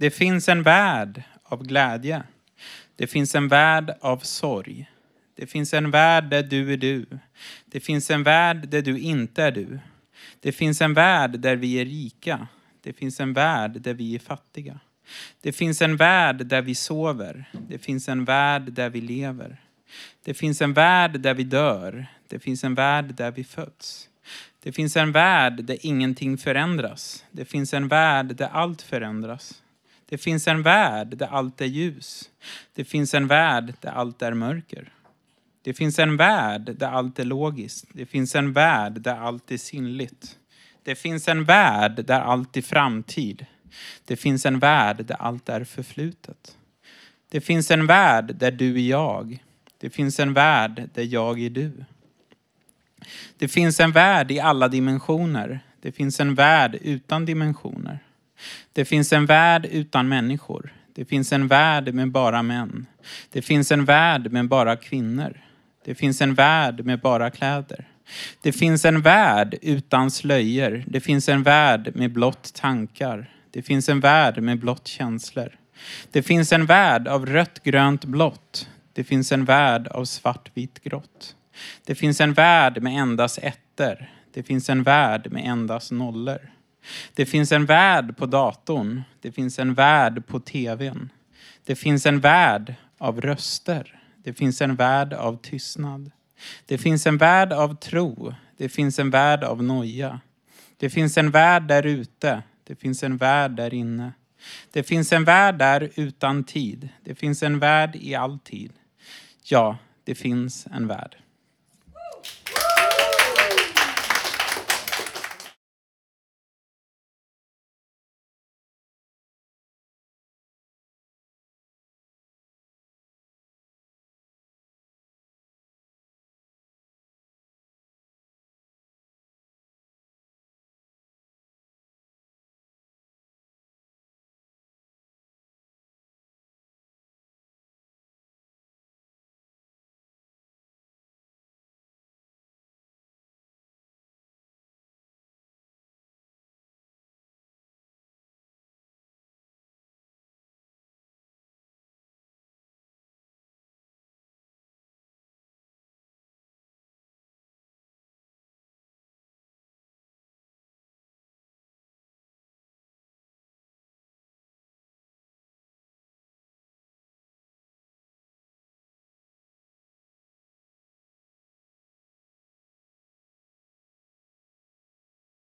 Det finns en värld av glädje. Det finns en värld av sorg. Det finns en värld där du är du. Det finns en värld där du inte är du. Det finns en värld där vi är rika. Det finns en värld där vi är fattiga. Det finns en värld där vi sover. Det finns en värld där vi lever. Det finns en värld där vi dör. Det finns en värld där vi föds. Det finns en värld där ingenting förändras. Det finns en värld där allt förändras. Det finns en värld där allt är ljus. Det finns en värld där allt är mörker. Det finns en värld där allt är logiskt. Det finns en värld där allt är sinnligt. Det finns en värld där allt är framtid. Det finns en värld där allt är förflutet. Det finns en värld där du är jag. Det finns en värld där jag är du. Det finns en värld i alla dimensioner. Det finns en värld utan dimensioner. Det finns en värld utan människor. Det finns en värld med bara män. Det finns en värld med bara kvinnor. Det finns en värld med bara kläder. Det finns en värld utan slöjor. Det finns en värld med blott tankar. Det finns en värld med blott känslor. Det finns en värld av rött, grönt, blått. Det finns en värld av svart, vitt, grått. Det finns en värld med endast ettor. Det finns en värld med endast nollor. Det finns en värld på datorn. Det finns en värld på tvn. Det finns en värld av röster. Det finns en värld av tystnad. Det finns en värld av tro. Det finns en värld av noja. Det finns en värld där ute. Det finns en värld där inne. Det finns en värld där utan tid. Det finns en värld i all tid. Ja, det finns en värld.